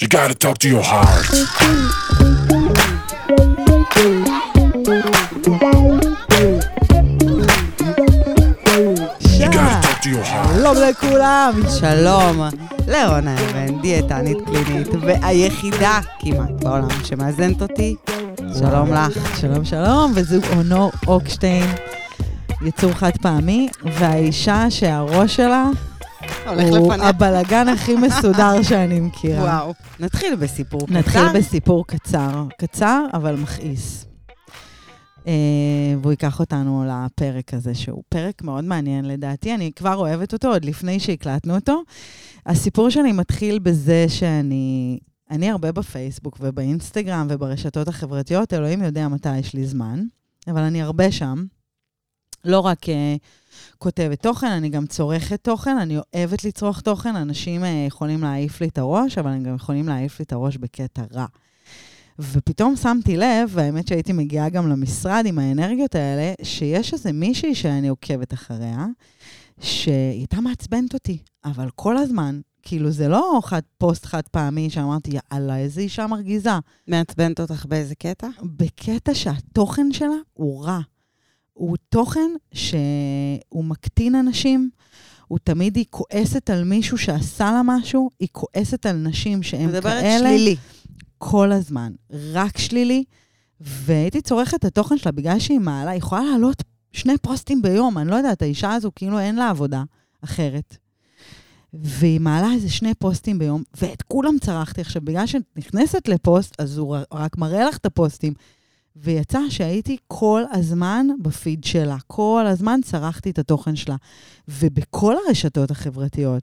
You gotta talk to your heart. שלום לכולם, שלום לרונה אבן, דיאטנית קלינית, והיחידה כמעט בעולם שמאזנת אותי. שלום לך. שלום שלום, וזוג אונור אוקשטיין, יצור חד פעמי, והאישה שהראש שלה הולך הוא לפניה. הבלגן הכי מסודר שאני מכירה. וואו. נתחיל בסיפור קצר. נתחיל בסיפור קצר, קצר אבל מכעיס. אה, והוא ייקח אותנו לפרק הזה, שהוא פרק מאוד מעניין לדעתי, אני כבר אוהבת אותו עוד לפני שהקלטנו אותו. הסיפור שלי מתחיל בזה שאני אני הרבה בפייסבוק ובאינסטגרם וברשתות החברתיות, אלוהים יודע מתי יש לי זמן, אבל אני הרבה שם. לא רק uh, כותבת תוכן, אני גם צורכת תוכן, אני אוהבת לצרוך תוכן, אנשים uh, יכולים להעיף לי את הראש, אבל הם גם יכולים להעיף לי את הראש בקטע רע. ופתאום שמתי לב, והאמת שהייתי מגיעה גם למשרד עם האנרגיות האלה, שיש איזה מישהי שאני עוקבת אחריה, שהיא הייתה מעצבנת אותי, אבל כל הזמן, כאילו זה לא חד, פוסט חד פעמי שאמרתי, יאללה, איזה אישה מרגיזה. מעצבנת אותך באיזה קטע? בקטע שהתוכן שלה הוא רע. הוא תוכן שהוא מקטין אנשים, הוא תמיד היא כועסת על מישהו שעשה לה משהו, היא כועסת על נשים שהן כאלה. מדברת שלילי. כל הזמן, רק שלילי. והייתי צורכת את התוכן שלה בגלל שהיא מעלה, היא יכולה לעלות שני פוסטים ביום, אני לא יודעת, האישה הזו כאילו אין לה עבודה אחרת. והיא מעלה איזה שני פוסטים ביום, ואת כולם צרחתי. עכשיו, בגלל שאת נכנסת לפוסט, אז הוא רק מראה לך את הפוסטים. ויצא שהייתי כל הזמן בפיד שלה, כל הזמן צרחתי את התוכן שלה. ובכל הרשתות החברתיות.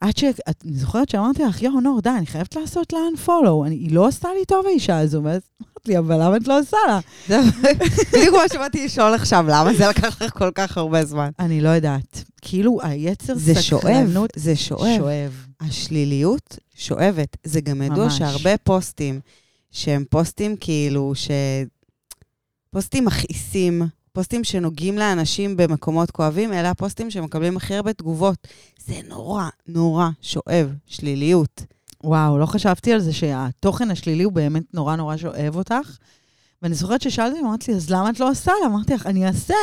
עד ש... את אני זוכרת שאמרתי לך, יואו, נור, די, אני חייבת לעשות לה unfollow. אני, היא לא עשתה לי טוב, האישה הזו. ואז אמרת לי, אבל למה את לא עושה לה? זה בדיוק מה שבאתי לשאול עכשיו, למה זה לקח לך כל כך הרבה זמן? אני לא יודעת. כאילו, היצר זה שואב, סקרנות... זה שואב. השליליות שואבת. זה גם ידוע. שהרבה פוסטים, שהם פוסטים כאילו, ש... פוסטים מכעיסים, פוסטים שנוגעים לאנשים במקומות כואבים, אלה הפוסטים שמקבלים הכי הרבה תגובות. זה נורא, נורא שואב, שליליות. וואו, לא חשבתי על זה שהתוכן השלילי הוא באמת נורא נורא שואב אותך. ואני זוכרת ששאלתי, אמרת לי, אז למה את לא עושה? אמרתי לך, אני אעשה,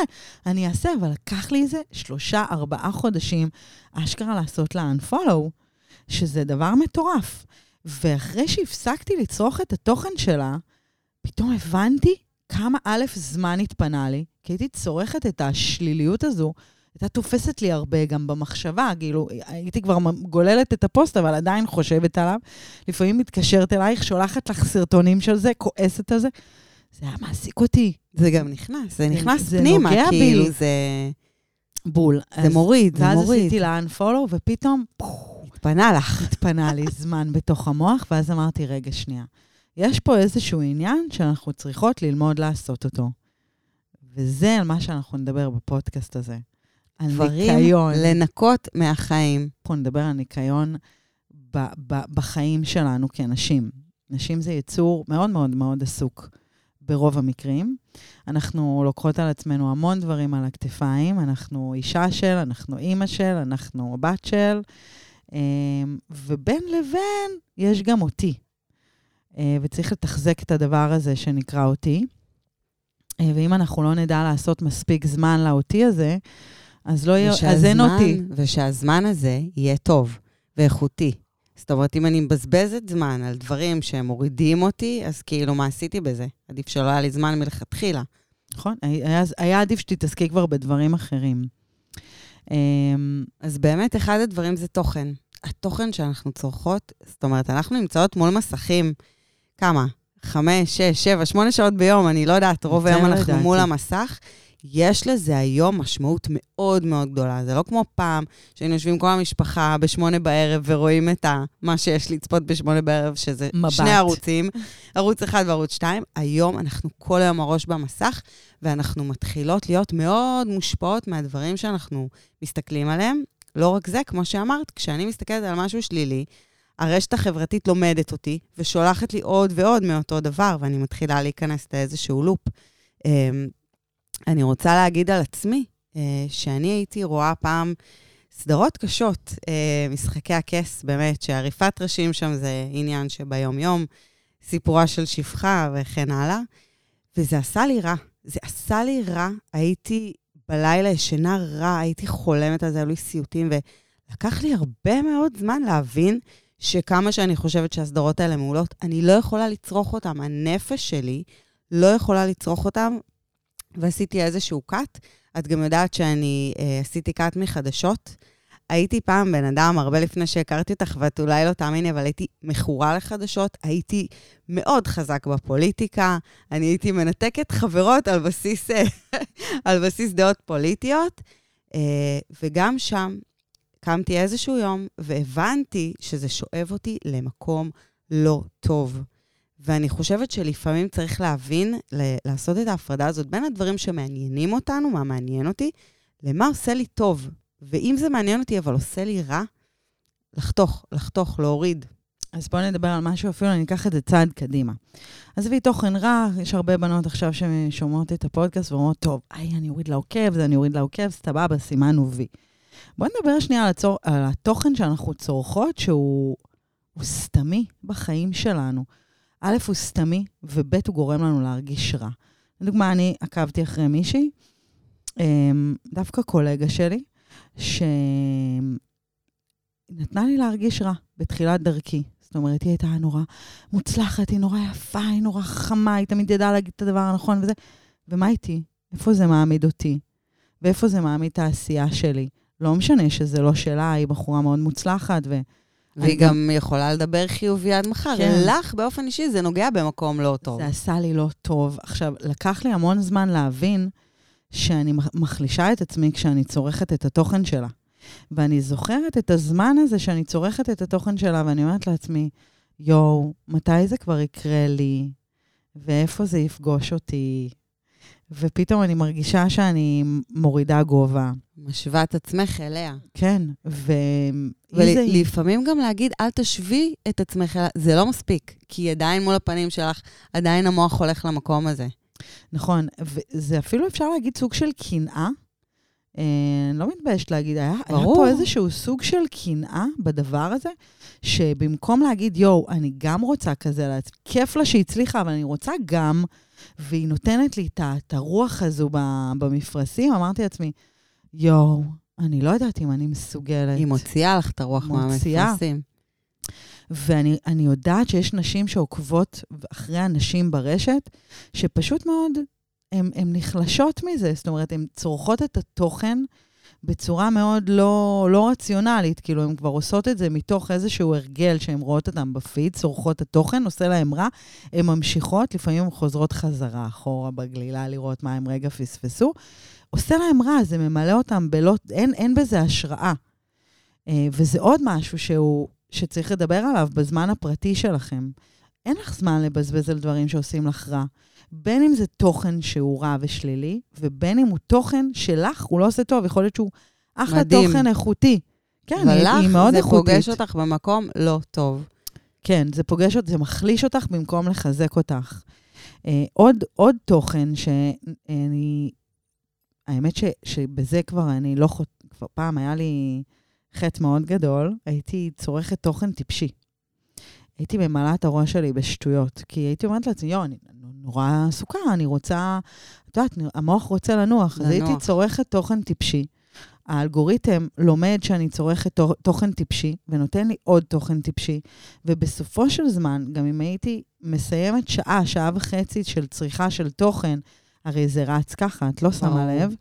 אני אעשה, אבל לקח לי איזה שלושה, ארבעה חודשים אשכרה לעשות לה unfollow, שזה דבר מטורף. ואחרי שהפסקתי לצרוך את התוכן שלה, פתאום הבנתי כמה א', זמן התפנה לי, כי הייתי צורכת את השליליות הזו, הייתה תופסת לי הרבה גם במחשבה, כאילו, הייתי כבר גוללת את הפוסט, אבל עדיין חושבת עליו. לפעמים מתקשרת אלייך, שולחת לך סרטונים של זה, כועסת על זה. זה היה מעסיק אותי. זה גם נכנס, זה נכנס זה פנימה, נוגע בי. כאילו, זה בול. זה מוריד, זה ואז מוריד. עשיתי לה unfollow, ופתאום התפנה לך. התפנה לי זמן בתוך המוח, ואז אמרתי, רגע, שנייה. יש פה איזשהו עניין שאנחנו צריכות ללמוד לעשות אותו. וזה על מה שאנחנו נדבר בפודקאסט הזה. על דברים ניקיון. לנקות מהחיים. אנחנו נדבר על ניקיון ב- ב- בחיים שלנו כנשים. נשים זה יצור מאוד מאוד מאוד עסוק ברוב המקרים. אנחנו לוקחות על עצמנו המון דברים על הכתפיים. אנחנו אישה של, אנחנו אימא של, אנחנו בת של, אמ, ובין לבין יש גם אותי. אה, וצריך לתחזק את הדבר הזה שנקרא אותי. אה, ואם אנחנו לא נדע לעשות מספיק זמן לאותי הזה, אז לא יהיה, אז אין אותי. ושהזמן הזה יהיה טוב ואיכותי. זאת אומרת, אם אני מבזבזת זמן על דברים שהם מורידים אותי, אז כאילו, מה עשיתי בזה? עדיף שלא היה לי זמן מלכתחילה. נכון, היה, היה עדיף שתתעסקי כבר בדברים אחרים. אמ, אז באמת, אחד הדברים זה תוכן. התוכן שאנחנו צורכות, זאת אומרת, אנחנו נמצאות מול מסכים, כמה? חמש, שש, שבע, שמונה שעות ביום, אני לא יודעת, רוב היום לא אנחנו ידעתי. מול המסך. יש לזה היום משמעות מאוד מאוד גדולה. זה לא כמו פעם שהיינו יושבים כל המשפחה בשמונה בערב ורואים את ה, מה שיש לצפות בשמונה בערב, שזה מבט. שני ערוצים, ערוץ אחד וערוץ שתיים. היום אנחנו כל היום הראש במסך, ואנחנו מתחילות להיות מאוד מושפעות מהדברים שאנחנו מסתכלים עליהם. לא רק זה, כמו שאמרת, כשאני מסתכלת על משהו שלילי, הרשת החברתית לומדת אותי ושולחת לי עוד ועוד מאותו דבר, ואני מתחילה להיכנס לאיזשהו לופ. אמ, אני רוצה להגיד על עצמי, אה, שאני הייתי רואה פעם סדרות קשות, אה, משחקי הכס, באמת, שעריפת ראשים שם זה עניין שביום-יום, סיפורה של שפחה וכן הלאה. וזה עשה לי רע. זה עשה לי רע. הייתי בלילה ישנה רע, הייתי חולמת על זה, היו לי סיוטים, ולקח לי הרבה מאוד זמן להבין שכמה שאני חושבת שהסדרות האלה מעולות, אני לא יכולה לצרוך אותן. הנפש שלי לא יכולה לצרוך אותן, ועשיתי איזשהו קאט. את גם יודעת שאני אה, עשיתי קאט מחדשות. הייתי פעם בן אדם, הרבה לפני שהכרתי אותך, ואת אולי לא תאמיני, אבל הייתי מכורה לחדשות, הייתי מאוד חזק בפוליטיקה, אני הייתי מנתקת חברות על בסיס, אה, על בסיס דעות פוליטיות, אה, וגם שם קמתי איזשהו יום והבנתי שזה שואב אותי למקום לא טוב. ואני חושבת שלפעמים צריך להבין, לעשות את ההפרדה הזאת בין הדברים שמעניינים אותנו, מה מעניין אותי, למה עושה לי טוב. ואם זה מעניין אותי אבל עושה לי רע, לחתוך, לחתוך, להוריד. אז בואו נדבר על משהו, אפילו אני אקח את זה צעד קדימה. עזבי תוכן רע, יש הרבה בנות עכשיו ששומעות את הפודקאסט ואומרות, טוב, איי, אני אוריד לעוקב, זה אני אוריד לעוקב, סבבה, סימנו וי. בואו נדבר שנייה על, הצור, על התוכן שאנחנו צורכות, שהוא סתמי בחיים שלנו. א', הוא סתמי, וב', הוא גורם לנו להרגיש רע. לדוגמה, אני עקבתי אחרי מישהי, אמ, דווקא קולגה שלי, שנתנה לי להרגיש רע בתחילת דרכי. זאת אומרת, היא הייתה נורא מוצלחת, היא נורא יפה, היא נורא חכמה, היא תמיד ידעה להגיד את הדבר הנכון וזה. ומה איתי? איפה זה מעמיד אותי? ואיפה זה מעמיד את העשייה שלי? לא משנה שזה לא שלה, היא בחורה מאוד מוצלחת, ו... והיא גם גם יכולה לדבר חיובי עד מחר. כן. לך, באופן אישי, זה נוגע במקום לא טוב. זה עשה לי לא טוב. עכשיו, לקח לי המון זמן להבין שאני מחלישה את עצמי כשאני צורכת את התוכן שלה. ואני זוכרת את הזמן הזה שאני צורכת את התוכן שלה, ואני אומרת לעצמי, יואו, מתי זה כבר יקרה לי? ואיפה זה יפגוש אותי? ופתאום אני מרגישה שאני מורידה גובה. משווה את עצמך אליה. כן, ו... ולפעמים גם להגיד, אל תשווי את עצמך אליה, זה לא מספיק, כי עדיין מול הפנים שלך, עדיין המוח הולך למקום הזה. נכון, וזה אפילו אפשר להגיד סוג של קנאה. אני אה, לא מתביישת להגיד, היה, היה פה איזשהו סוג של קנאה בדבר הזה, שבמקום להגיד, יואו, אני גם רוצה כזה, כיף לה שהיא הצליחה, אבל אני רוצה גם, והיא נותנת לי את הרוח הזו במפרשים, אמרתי לעצמי, יואו, אני לא יודעת אם אני מסוגלת. היא מוציאה לך את הרוח מהמפרשים. ואני יודעת שיש נשים שעוקבות אחרי אנשים ברשת, שפשוט מאוד, הן נחלשות מזה. זאת אומרת, הן צורכות את התוכן בצורה מאוד לא, לא רציונלית. כאילו, הן כבר עושות את זה מתוך איזשהו הרגל שהן רואות אותם בפיד, צורכות התוכן, עושה להן רע, הן ממשיכות, לפעמים הן חוזרות חזרה אחורה בגלילה לראות מה הן רגע פספסו. עושה להם רע, זה ממלא אותם בלא... אין, אין בזה השראה. אה, וזה עוד משהו שהוא, שצריך לדבר עליו בזמן הפרטי שלכם. אין לך זמן לבזבז על דברים שעושים לך רע. בין אם זה תוכן שהוא רע ושלילי, ובין אם הוא תוכן שלך, הוא לא עושה טוב, יכול להיות שהוא אחלה מדהים. תוכן איכותי. כן, היא, היא מאוד איכותית. זה פוגש אותך במקום לא טוב. כן, זה פוגש אותך, זה מחליש אותך במקום לחזק אותך. אה, עוד, עוד תוכן שאני האמת ש, שבזה כבר אני לא חוט... כבר פעם היה לי חטא מאוד גדול, הייתי צורכת תוכן טיפשי. הייתי ממלאה את הראש שלי בשטויות, כי הייתי אומרת לעצמי, יואו, אני נורא עסוקה, אני רוצה, את יודעת, המוח רוצה לנוח. לנוח. אז הייתי צורכת תוכן טיפשי. האלגוריתם לומד שאני צורכת תוכן טיפשי, ונותן לי עוד תוכן טיפשי, ובסופו של זמן, גם אם הייתי מסיימת שעה, שעה וחצי של צריכה של תוכן, הרי זה רץ ככה, את לא שמה לב.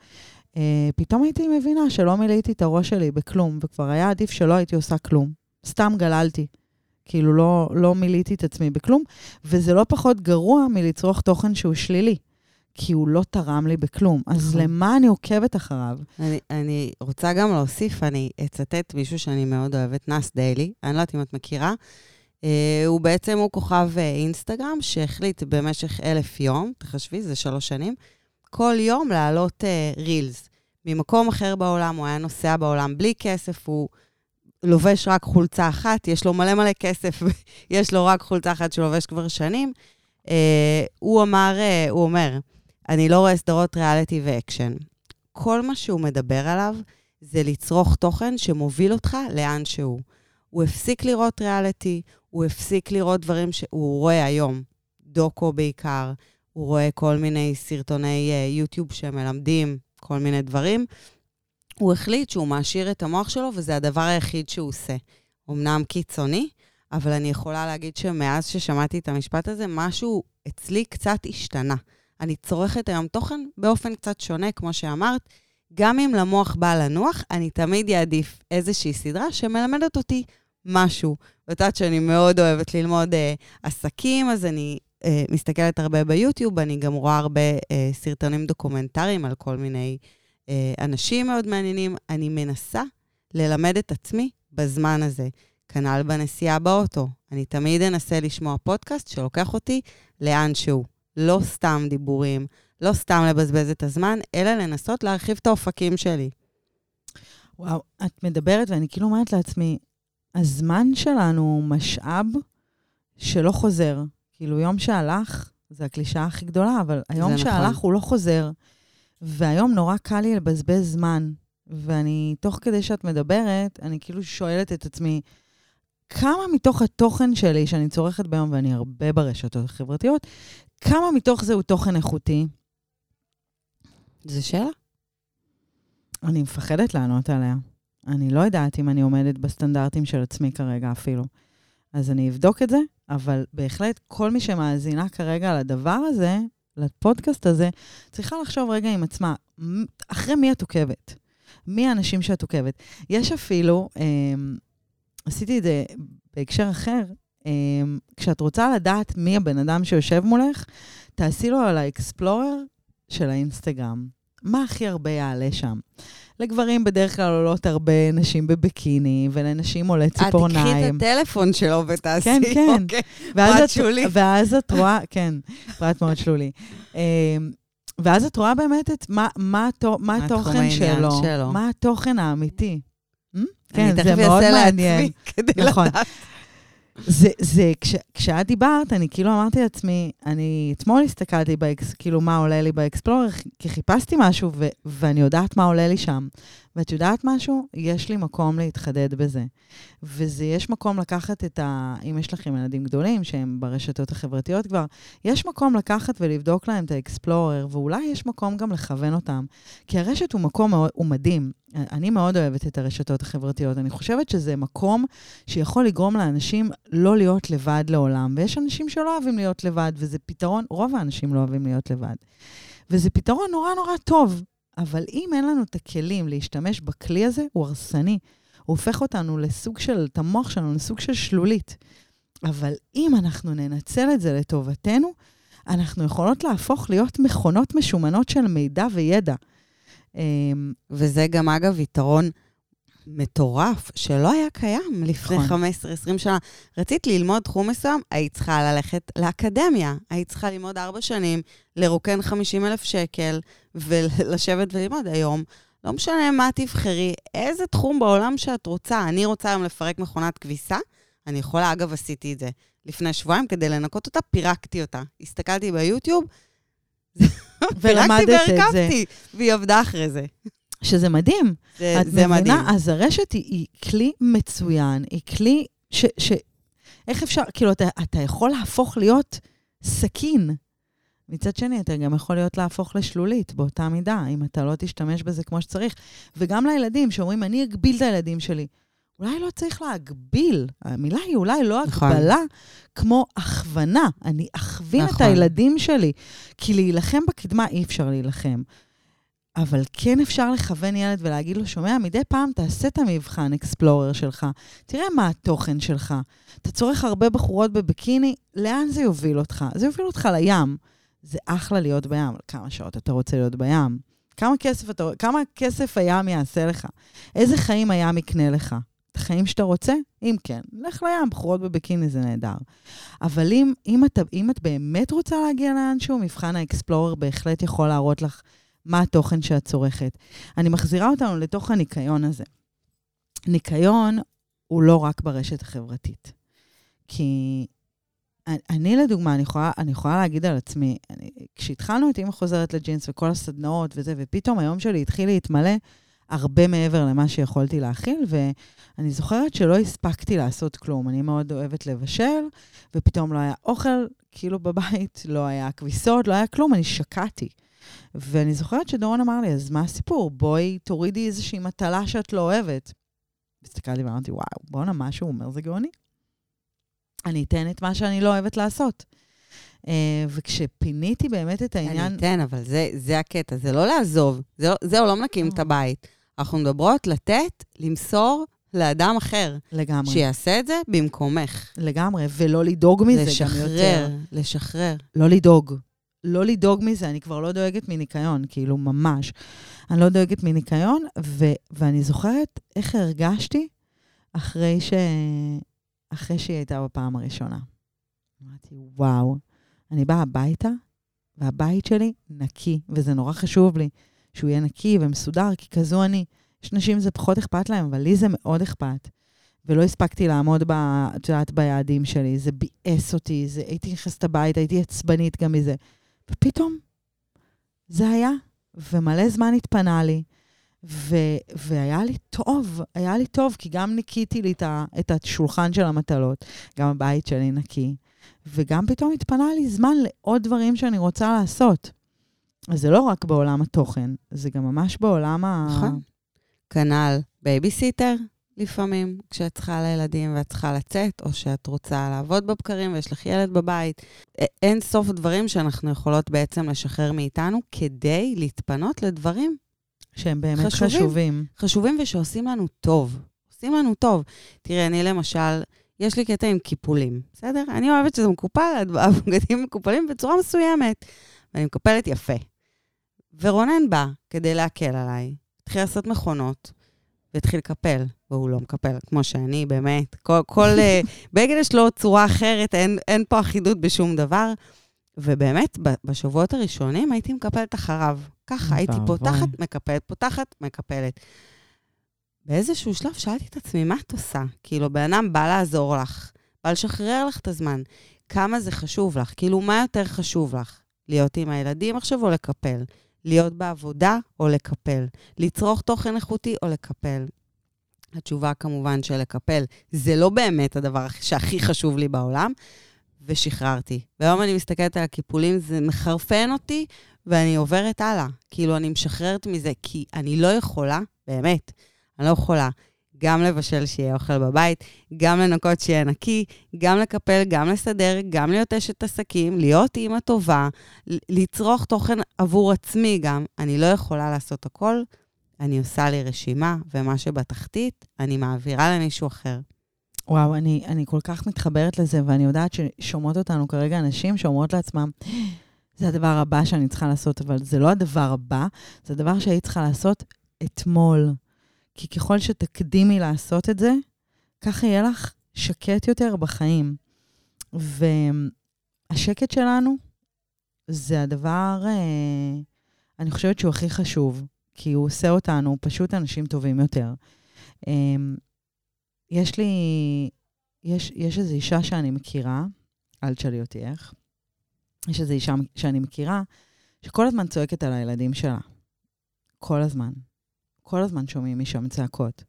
Uh, פתאום הייתי מבינה שלא מילאתי את הראש שלי בכלום, וכבר היה עדיף שלא הייתי עושה כלום. סתם גללתי. כאילו, לא, לא מילאתי את עצמי בכלום, וזה לא פחות גרוע מלצרוך תוכן שהוא שלילי. כי הוא לא תרם לי בכלום. אז נכון. למה אני עוקבת אחריו? אני, אני רוצה גם להוסיף, אני אצטט מישהו שאני מאוד אוהבת, נאס דיילי, אני לא יודעת אם את מכירה. Uh, הוא בעצם, הוא כוכב uh, אינסטגרם שהחליט במשך אלף יום, תחשבי, זה שלוש שנים, כל יום להעלות uh, רילס. ממקום אחר בעולם, הוא היה נוסע בעולם בלי כסף, הוא לובש רק חולצה אחת, יש לו מלא מלא כסף, יש לו רק חולצה אחת שהוא לובש כבר שנים. Uh, הוא אמר, uh, הוא אומר, אני לא רואה סדרות ריאליטי ואקשן. כל מה שהוא מדבר עליו זה לצרוך תוכן שמוביל אותך לאן שהוא. הוא הפסיק לראות ריאליטי, הוא הפסיק לראות דברים שהוא רואה היום, דוקו בעיקר, הוא רואה כל מיני סרטוני uh, יוטיוב שמלמדים כל מיני דברים. הוא החליט שהוא מעשיר את המוח שלו, וזה הדבר היחיד שהוא עושה. אמנם קיצוני, אבל אני יכולה להגיד שמאז ששמעתי את המשפט הזה, משהו אצלי קצת השתנה. אני צורכת היום תוכן באופן קצת שונה, כמו שאמרת. גם אם למוח בא לנוח, אני תמיד אעדיף איזושהי סדרה שמלמדת אותי משהו. ואת יודעת שאני מאוד אוהבת ללמוד אה, עסקים, אז אני אה, מסתכלת הרבה ביוטיוב, אני גם רואה הרבה אה, סרטונים דוקומנטריים על כל מיני אה, אנשים מאוד מעניינים. אני מנסה ללמד את עצמי בזמן הזה. כנ"ל בנסיעה באוטו. אני תמיד אנסה לשמוע פודקאסט שלוקח אותי לאן שהוא. לא סתם דיבורים, לא סתם לבזבז את הזמן, אלא לנסות להרחיב את האופקים שלי. וואו, את מדברת ואני כאילו אומרת לעצמי, הזמן שלנו הוא משאב שלא חוזר. כאילו, יום שהלך, זו הקלישאה הכי גדולה, אבל היום נכון. שהלך הוא לא חוזר. והיום נורא קל לי לבזבז זמן. ואני, תוך כדי שאת מדברת, אני כאילו שואלת את עצמי, כמה מתוך התוכן שלי, שאני צורכת ביום, ואני הרבה ברשתות החברתיות, כמה מתוך זה הוא תוכן איכותי? זו שאלה? אני מפחדת לענות עליה. אני לא יודעת אם אני עומדת בסטנדרטים של עצמי כרגע אפילו. אז אני אבדוק את זה, אבל בהחלט כל מי שמאזינה כרגע לדבר הזה, לפודקאסט הזה, צריכה לחשוב רגע עם עצמה, אחרי מי את עוקבת? מי האנשים שאת עוקבת? יש אפילו, אה, עשיתי את זה בהקשר אחר, אה, כשאת רוצה לדעת מי הבן אדם שיושב מולך, תעשי לו על האקספלורר של האינסטגרם. מה הכי הרבה יעלה שם? לגברים בדרך כלל עולות הרבה נשים בביקיני, ולנשים עולה את תקחי ציפורניים. את הטלפון שלו ותעשי, כן, כן. אוקיי. ואז פרט את- שולי. ואז את רואה, כן, פרט מאוד שלילי. אמ, ואז את רואה באמת את מה, מה, מה מה התוכן שלו, שלו. מה התוכן האמיתי. אמ? אני כן, תכף זה מאוד אעשה מעניין. לעצמי כדי נכון. לדעת. זה, זה, כש, כשאת דיברת, אני כאילו אמרתי לעצמי, אני אתמול הסתכלתי, באקס, כאילו, מה עולה לי ב explorer, כי חיפשתי משהו, ו, ואני יודעת מה עולה לי שם. ואת יודעת משהו? יש לי מקום להתחדד בזה. וזה, יש מקום לקחת את ה... אם יש לכם ילדים גדולים שהם ברשתות החברתיות כבר, יש מקום לקחת ולבדוק להם את ה explorer, ואולי יש מקום גם לכוון אותם. כי הרשת הוא מקום הוא מדהים. אני מאוד אוהבת את הרשתות החברתיות. אני חושבת שזה מקום שיכול לגרום לאנשים לא להיות לבד לעולם. ויש אנשים שלא אוהבים להיות לבד, וזה פתרון, רוב האנשים לא אוהבים להיות לבד. וזה פתרון נורא נורא טוב. אבל אם אין לנו את הכלים להשתמש בכלי הזה, הוא הרסני. הוא הופך אותנו לסוג של, את המוח שלנו לסוג של שלולית. אבל אם אנחנו ננצל את זה לטובתנו, אנחנו יכולות להפוך להיות מכונות משומנות של מידע וידע. אמ, וזה גם, אגב, יתרון מטורף, שלא היה קיים לפני נכון. 15-20 שנה. רצית ללמוד תחום מסוים, היית צריכה ללכת לאקדמיה. היית צריכה ללמוד ארבע שנים, לרוקן 50 אלף שקל, ולשבת וללמוד היום. לא משנה מה תבחרי, איזה תחום בעולם שאת רוצה. אני רוצה היום לפרק מכונת כביסה, אני יכולה, אגב, עשיתי את זה לפני שבועיים, כדי לנקות אותה, פירקתי אותה. הסתכלתי ביוטיוב, ולמדת את זה. והיא עבדה אחרי זה. שזה מדהים. זה, את זה מדהים. מבינה? אז הרשת היא, היא כלי מצוין, היא כלי ש... ש איך אפשר, כאילו, אתה, אתה יכול להפוך להיות סכין. מצד שני, אתה גם יכול להיות להפוך לשלולית באותה מידה, אם אתה לא תשתמש בזה כמו שצריך. וגם לילדים שאומרים, אני אגביל את הילדים שלי. אולי לא צריך להגביל. המילה היא אולי לא נכון. הגבלה, כמו הכוונה. אני אכווין את נכון. הילדים שלי. כי להילחם בקדמה אי אפשר להילחם. אבל כן אפשר לכוון ילד ולהגיד לו, שומע, מדי פעם תעשה את המבחן אקספלורר שלך, תראה מה התוכן שלך. אתה צורך הרבה בחורות בביקיני, לאן זה יוביל אותך? זה יוביל אותך לים. זה אחלה להיות בים, כמה שעות אתה רוצה להיות בים? כמה כסף, אתה, כמה כסף הים יעשה לך? איזה חיים הים יקנה לך? את החיים שאתה רוצה? אם כן, לך לים, בחורות בביקיני זה נהדר. אבל אם, אם, אתה, אם את באמת רוצה להגיע לאנשהו, מבחן האקספלורר בהחלט יכול להראות לך מה התוכן שאת צורכת. אני מחזירה אותנו לתוך הניקיון הזה. ניקיון הוא לא רק ברשת החברתית. כי אני- לדוגמה, אני יכולה, אני יכולה להגיד על עצמי, אני, כשהתחלנו את אימא חוזרת לג'ינס וכל הסדנאות וזה, ופתאום היום שלי התחיל להתמלא, הרבה מעבר למה שיכולתי להכיל, ואני זוכרת שלא הספקתי לעשות כלום. אני מאוד אוהבת לבשל, ופתאום לא היה אוכל, כאילו בבית, לא היה כביסות, לא היה כלום, אני שקעתי. ואני זוכרת שדורון אמר לי, אז מה הסיפור? בואי תורידי איזושהי מטלה שאת לא אוהבת. הסתכלתי ואמרתי, וואו, בואנה, מה שהוא אומר זה גאוני. אני אתן את מה שאני לא אוהבת לעשות. Uh, וכשפיניתי באמת את העניין... אני אתן, אבל זה, זה הקטע, זה לא לעזוב. זה, לא- זהו, לא מנקים את הבית. אנחנו מדברות לתת, למסור לאדם אחר. לגמרי. שיעשה את זה במקומך. לגמרי, ולא לדאוג מזה גם יותר. לשחרר, לשחרר. לא לדאוג. לא לדאוג מזה, אני כבר לא דואגת מניקיון, כאילו, ממש. אני לא דואגת מניקיון, ו- ואני זוכרת איך הרגשתי אחרי, ש- אחרי שהיא הייתה בפעם הראשונה. אמרתי, וואו, אני באה הביתה, והבית שלי נקי, וזה נורא חשוב לי שהוא יהיה נקי ומסודר, כי כזו אני. יש נשים זה פחות אכפת להם, אבל לי זה מאוד אכפת. ולא הספקתי לעמוד, ב, את יודעת, ביעדים שלי. זה ביאס אותי, זה, הייתי נכנסת הביתה, הייתי עצבנית גם מזה. ופתאום זה היה, ומלא זמן התפנה לי, ו, והיה לי טוב, היה לי טוב, כי גם ניקיתי לי את, השולחן של המטלות, גם הבית שלי נקי, וגם פתאום התפנה לי זמן לעוד דברים שאני רוצה לעשות. אז זה לא רק בעולם התוכן, זה גם ממש בעולם ה... נכון. כנ"ל בייביסיטר לפעמים, כשאת צריכה לילדים ואת צריכה לצאת, או שאת רוצה לעבוד בבקרים ויש לך ילד בבית. אין סוף דברים שאנחנו יכולות בעצם לשחרר מאיתנו כדי להתפנות לדברים שהם באמת חשובים. חשובים. חשובים ושעושים לנו טוב. עושים לנו טוב. תראה, אני למשל, יש לי קטע עם קיפולים, בסדר? אני אוהבת שזה מקופל, הבגדים מקופלים בצורה מסוימת, ואני מקפלת יפה. ורונן בא כדי להקל עליי, התחיל לעשות מכונות, והתחיל לקפל, והוא לא מקפל, כמו שאני, באמת. כל, כל אה, בגד יש לו צורה אחרת, אין, אין פה אחידות בשום דבר. ובאמת, בשבועות הראשונים הייתי מקפלת אחריו. ככה, הייתי. פותחת, מקפלת, פותחת, מקפלת. באיזשהו שלב שאלתי את עצמי, מה את עושה? כאילו, בן אדם בא לעזור לך, בא לשחרר לך את הזמן. כמה זה חשוב לך? כאילו, מה יותר חשוב לך? להיות עם הילדים עכשיו או לקפל? להיות בעבודה או לקפל? לצרוך תוכן איכותי או לקפל? התשובה כמובן של לקפל. זה לא באמת הדבר שהכי חשוב לי בעולם, ושחררתי. והיום אני מסתכלת על הקיפולים, זה מחרפן אותי, ואני עוברת הלאה. כאילו, אני משחררת מזה, כי אני לא יכולה, באמת, אני לא יכולה גם לבשל שיהיה אוכל בבית, גם לנקות שיהיה נקי, גם לקפל, גם לסדר, גם להיות אשת עסקים, להיות אימא טובה, לצרוך תוכן עבור עצמי גם. אני לא יכולה לעשות הכל, אני עושה לי רשימה, ומה שבתחתית, אני מעבירה למישהו אחר. וואו, אני, אני כל כך מתחברת לזה, ואני יודעת ששומעות אותנו כרגע אנשים שאומרות לעצמם, זה הדבר הבא שאני צריכה לעשות, אבל זה לא הדבר הבא, זה הדבר שהיית צריכה לעשות אתמול. כי ככל שתקדימי לעשות את זה, ככה יהיה לך שקט יותר בחיים. והשקט שלנו זה הדבר, אה, אני חושבת שהוא הכי חשוב, כי הוא עושה אותנו פשוט אנשים טובים יותר. אה, יש לי, יש, יש איזו אישה שאני מכירה, אל תשאלי אותי איך, יש איזו אישה שאני מכירה, שכל הזמן צועקת על הילדים שלה. כל הזמן. כל הזמן שומעים משם צעקות.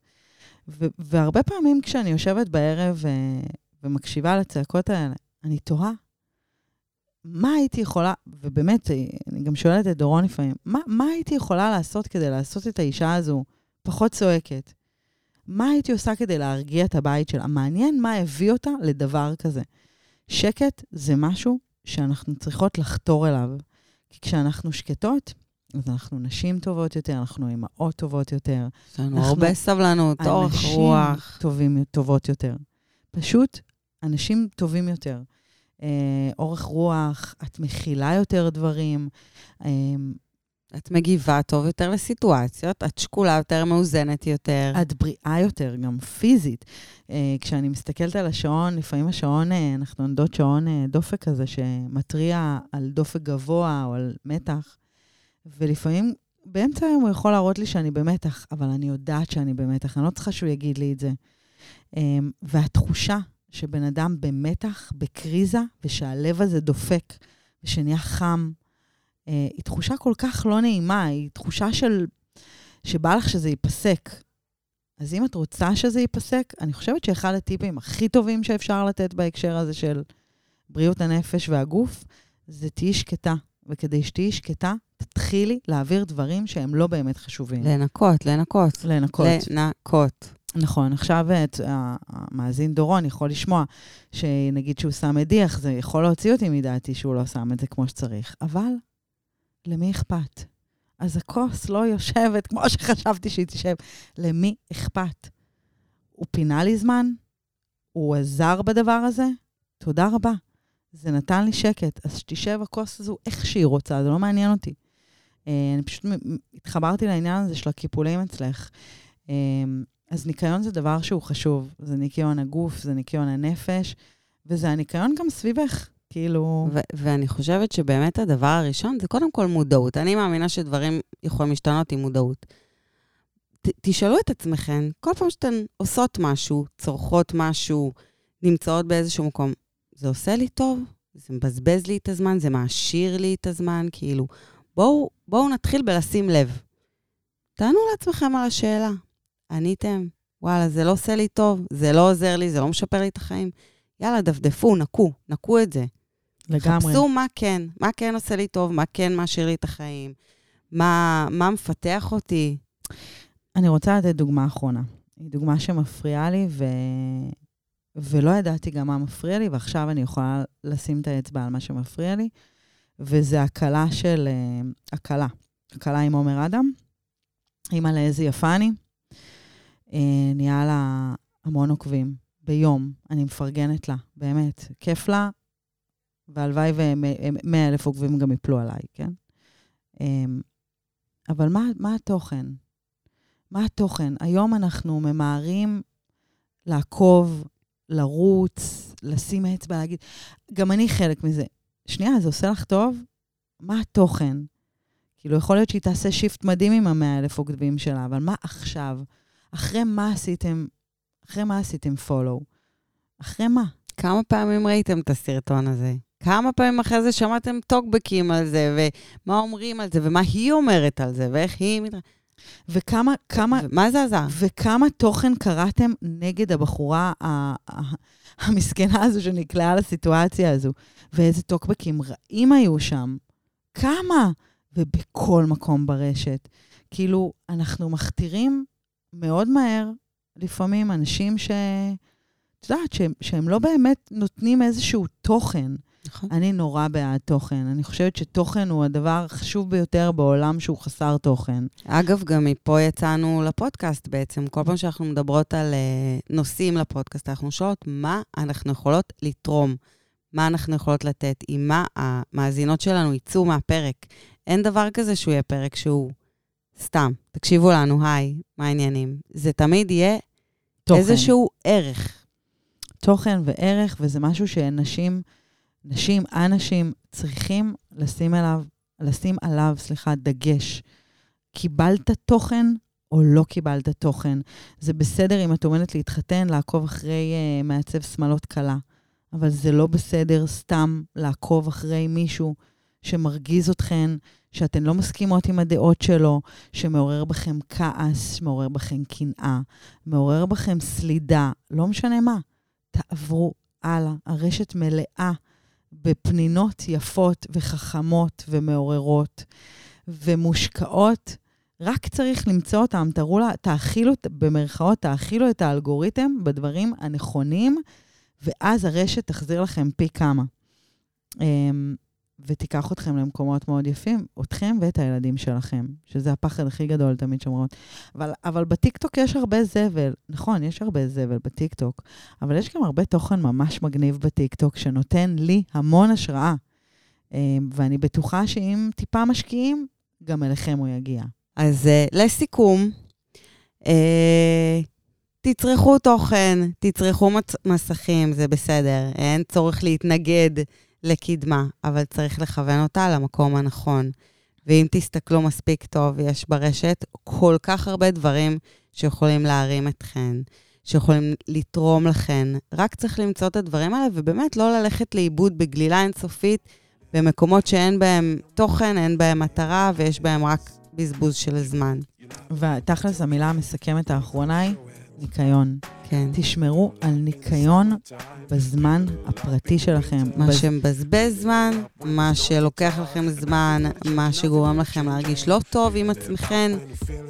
ו- והרבה פעמים כשאני יושבת בערב ו- ומקשיבה לצעקות האלה, אני תוהה, מה הייתי יכולה, ובאמת, אני גם שואלת את דורון לפעמים, מה, מה הייתי יכולה לעשות כדי לעשות את האישה הזו פחות צועקת? מה הייתי עושה כדי להרגיע את הבית שלה? מעניין מה הביא אותה לדבר כזה. שקט זה משהו שאנחנו צריכות לחתור אליו. כי כשאנחנו שקטות, אז אנחנו נשים טובות יותר, אנחנו אימהות טובות יותר. יש לנו אנחנו- הרבה סבלנות, אורך אנשים רוח. טובים, טובות יותר. פשוט אנשים טובים יותר. אה, אורך רוח, את מכילה יותר דברים. אה, את מגיבה טוב יותר לסיטואציות, את שקולה יותר, מאוזנת יותר. את בריאה יותר, גם פיזית. אה, כשאני מסתכלת על השעון, לפעמים השעון, אה, אנחנו עומדות שעון אה, דופק כזה שמתריע על דופק גבוה או על מתח, ולפעמים באמצע היום הוא יכול להראות לי שאני במתח, אבל אני יודעת שאני במתח, אני לא צריכה שהוא יגיד לי את זה. אה, והתחושה שבן אדם במתח, בקריזה, ושהלב הזה דופק, ושנהיה חם, אה, היא תחושה כל כך לא נעימה, היא תחושה של, שבא לך שזה ייפסק. אז אם את רוצה שזה ייפסק, אני חושבת שאחד הטיפים הכי טובים שאפשר לתת בהקשר הזה של בריאות הנפש והגוף, זה תהיי שקטה. וכדי שתהיי שקטה, תתחילי להעביר דברים שהם לא באמת חשובים. לנקות, לנקות. לנקות. לנקות. נכון, עכשיו את, המאזין דורון יכול לשמוע שנגיד שהוא שם מדיח, זה יכול להוציא אותי מדעתי שהוא לא שם את זה כמו שצריך, אבל למי אכפת? אז הכוס לא יושבת כמו שחשבתי שהיא תשב. למי אכפת? הוא פינה לי זמן? הוא עזר בדבר הזה? תודה רבה. זה נתן לי שקט. אז שתשב הכוס הזו איך שהיא רוצה, זה לא מעניין אותי. אה, אני פשוט התחברתי לעניין הזה של הקיפולים אצלך. אה, אז ניקיון זה דבר שהוא חשוב. זה ניקיון הגוף, זה ניקיון הנפש, וזה הניקיון גם סביבך. כאילו... ו- ואני חושבת שבאמת הדבר הראשון זה קודם כל מודעות. אני מאמינה שדברים יכולים להשתנות עם מודעות. ת- תשאלו את עצמכם, כל פעם שאתן עושות משהו, צורכות משהו, נמצאות באיזשהו מקום, זה עושה לי טוב? זה מבזבז לי את הזמן? זה מעשיר לי את הזמן? כאילו, בואו, בואו נתחיל בלשים לב. תענו לעצמכם על השאלה. עניתם, וואלה, זה לא עושה לי טוב, זה לא עוזר לי, זה לא משפר לי את החיים. יאללה, דפדפו, נקו, נקו את זה. לגמרי. חפשו מה כן, מה כן עושה לי טוב, מה כן מעשיר לי את החיים, מה, מה מפתח אותי. אני רוצה לתת דוגמה אחרונה. היא דוגמה שמפריעה לי, ו... ולא ידעתי גם מה מפריע לי, ועכשיו אני יכולה לשים את האצבע על מה שמפריע לי, וזה הקלה של... אה, הקלה. הקלה עם עומר אדם. אימא לאיזה יפה אני. אה, נהיה לה המון עוקבים ביום. אני מפרגנת לה, באמת. כיף לה, והלוואי ו-100 אלף עוקבים גם יפלו עליי, כן? אמ, אבל מה, מה התוכן? מה התוכן? היום אנחנו ממהרים לעקוב, לרוץ, לשים אצבע, להגיד, גם אני חלק מזה. שנייה, זה עושה לך טוב? מה התוכן? כאילו, יכול להיות שהיא תעשה שיפט מדהים עם המאה אלף עוקבים שלה, אבל מה עכשיו? אחרי מה עשיתם, אחרי מה עשיתם פולו? אחרי מה? כמה פעמים ראיתם את הסרטון הזה? כמה פעמים אחרי זה שמעתם טוקבקים על זה, ומה אומרים על זה, ומה היא אומרת על זה, ואיך היא... וכמה, כמה... מה זה עזר? וכמה תוכן קראתם נגד הבחורה המסכנה הזו שנקלעה לסיטואציה הזו, ואיזה טוקבקים רעים היו שם. כמה? ובכל מקום ברשת. כאילו, אנחנו מכתירים מאוד מהר, לפעמים, אנשים ש... את יודעת, שהם, שהם לא באמת נותנים איזשהו תוכן. נכון. אני נורא בעד תוכן. אני חושבת שתוכן הוא הדבר החשוב ביותר בעולם שהוא חסר תוכן. אגב, גם מפה יצאנו לפודקאסט בעצם. כל פעם שאנחנו מדברות על uh, נושאים לפודקאסט, אנחנו שואלות מה אנחנו יכולות לתרום, מה אנחנו יכולות לתת, עם מה המאזינות שלנו יצאו מהפרק. אין דבר כזה שהוא יהיה פרק שהוא סתם. תקשיבו לנו, היי, מה העניינים? זה תמיד יהיה תוכן. איזשהו ערך. תוכן וערך, וזה משהו שנשים... נשים, אנשים, צריכים לשים עליו, לשים עליו, סליחה, דגש. קיבלת תוכן או לא קיבלת תוכן. זה בסדר אם את עומדת להתחתן, לעקוב אחרי uh, מעצב שמלות קלה, אבל זה לא בסדר סתם לעקוב אחרי מישהו שמרגיז אתכן, שאתן לא מסכימות עם הדעות שלו, שמעורר בכם כעס, שמעורר בכם קנאה, מעורר בכם סלידה, לא משנה מה. תעברו הלאה. הרשת מלאה בפנינות יפות וחכמות ומעוררות ומושקעות. רק צריך למצוא אותם, תראו לה, תאכילו, במרכאות, תאכילו את האלגוריתם בדברים הנכונים, ואז הרשת תחזיר לכם פי כמה. ותיקח אתכם למקומות מאוד יפים, אתכם ואת הילדים שלכם, שזה הפחד הכי גדול תמיד שאומרות. אבל, אבל בטיקטוק יש הרבה זבל, נכון, יש הרבה זבל בטיקטוק, אבל יש גם הרבה תוכן ממש מגניב בטיקטוק, שנותן לי המון השראה. אמ, ואני בטוחה שאם טיפה משקיעים, גם אליכם הוא יגיע. אז uh, לסיכום, uh, תצרכו תוכן, תצרכו מסכים, זה בסדר, אין צורך להתנגד לקדמה, אבל צריך לכוון אותה למקום הנכון. ואם תסתכלו מספיק טוב, יש ברשת כל כך הרבה דברים שיכולים להרים אתכן, שיכולים לתרום לכן. רק צריך למצוא את הדברים האלה, ובאמת לא ללכת לאיבוד בגלילה אינסופית במקומות שאין בהם תוכן, אין בהם מטרה, ויש בהם רק בזבוז של זמן. ותכלס, המילה המסכמת האחרונה היא ניקיון. כן. תשמרו על ניקיון בזמן הפרטי שלכם. מה בז- שמבזבז זמן, מה שלוקח לכם זמן, מה שגורם לכם להרגיש לא טוב עם עצמכם,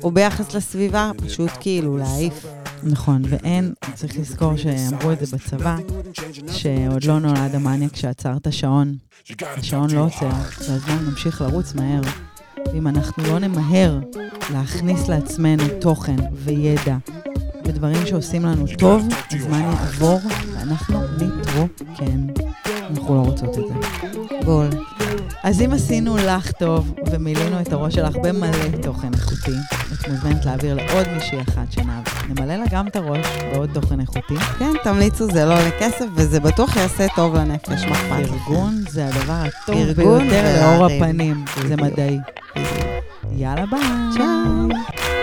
או ביחס לסביבה, פשוט כאילו להעיף. נכון, ואין, צריך לזכור שאמרו את זה בצבא, שעוד לא נולד המניאק שעצר את השעון. השעון לא עוצר, והזמן ממשיך לרוץ מהר. ואם אנחנו לא נמהר להכניס לעצמנו תוכן וידע ודברים שעושים לנו טוב, הזמן יעבור ואנחנו נתרוקן. אנחנו לא רוצות את זה. בול. אז אם עשינו לך טוב ומילינו את הראש שלך במלא תוכן איכותי, את מוזמנת להעביר לעוד מישהי אחת שנמלא לה גם את הראש בעוד תוכן איכותי. כן, תמליצו, זה לא עולה כסף, וזה בטוח יעשה טוב לנפש, מה אכפת לכם? ארגון זה הדבר הטוב ביותר לאור. הפנים. זה. מדעי. יאללה ביי. צ'או.